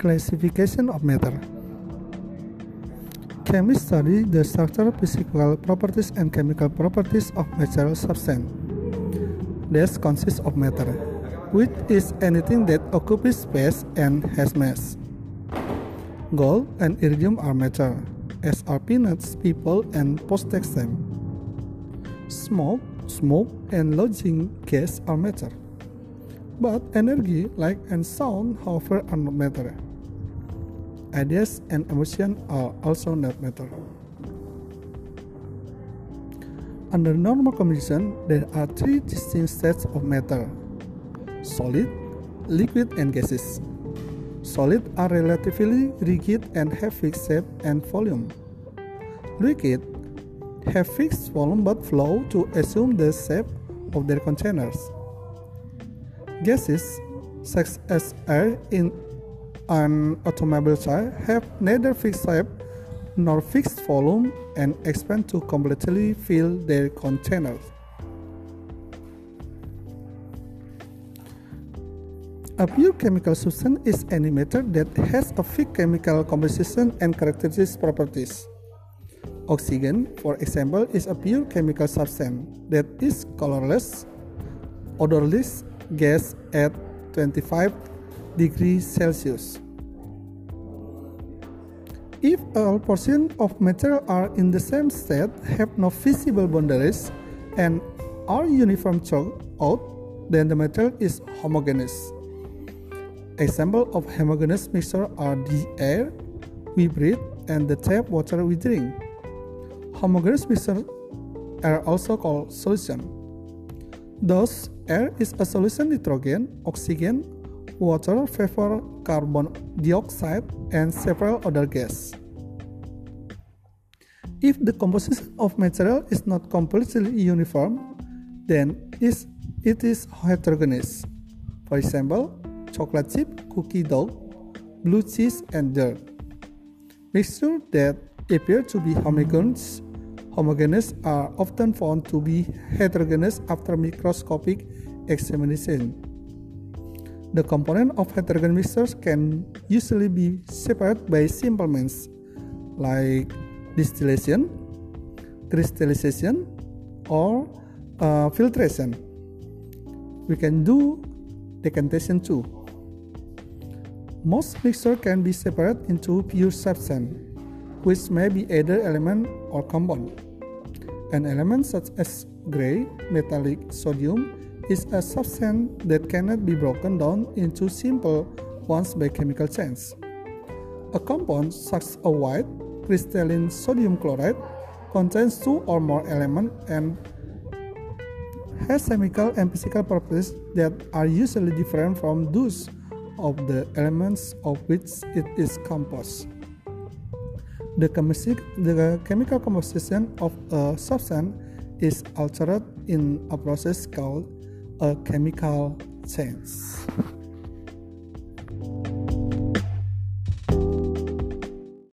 Classification of matter. Chemists study the structural, physical properties, and chemical properties of material substance. This consists of matter, which is anything that occupies space and has mass. Gold and iridium are matter, as are peanuts, people, and potassium. Smoke, smoke, and laughing gas are matter. But energy, light, and sound, however, are not matter. Ideas and emotion are also not matter. Under normal conditions, there are three distinct sets of matter solid, liquid, and gases. Solid are relatively rigid and have fixed shape and volume. Liquid have fixed volume but flow to assume the shape of their containers. Gases, such as air in an automobile tire, have neither fixed shape nor fixed volume and expand to completely fill their containers. A pure chemical substance is any matter that has a fixed chemical composition and characteristic properties. Oxygen, for example, is a pure chemical substance that is colorless, odorless gas at 25 degrees Celsius. If all portions of material are in the same state, have no visible boundaries, and are uniform throughout, then the material is homogeneous. Examples of homogeneous mixture are the air we breathe and the tap water we drink. Homogeneous mixtures are also called solution. Thus, air is a solution nitrogen, oxygen, water, vapor, carbon dioxide, and several other gases. If the composition of material is not completely uniform, then it is heterogeneous. For example, chocolate chip, cookie dough, blue cheese, and dirt. Mixtures that appear to be homogeneous, homogeneous are often found to be heterogeneous after microscopic examination. The components of heterogeneous mixtures can usually be separated by simple means like distillation, crystallization, or uh, filtration. We can do decantation too. Most mixture can be separated into pure substance, which may be either element or compound. An element such as gray metallic sodium is a substance that cannot be broken down into simple ones by chemical change. A compound such as a white crystalline sodium chloride contains two or more elements and has chemical and physical properties that are usually different from those of the elements of which it is composed. The, the chemical composition of a substance is altered in a process called a chemical change.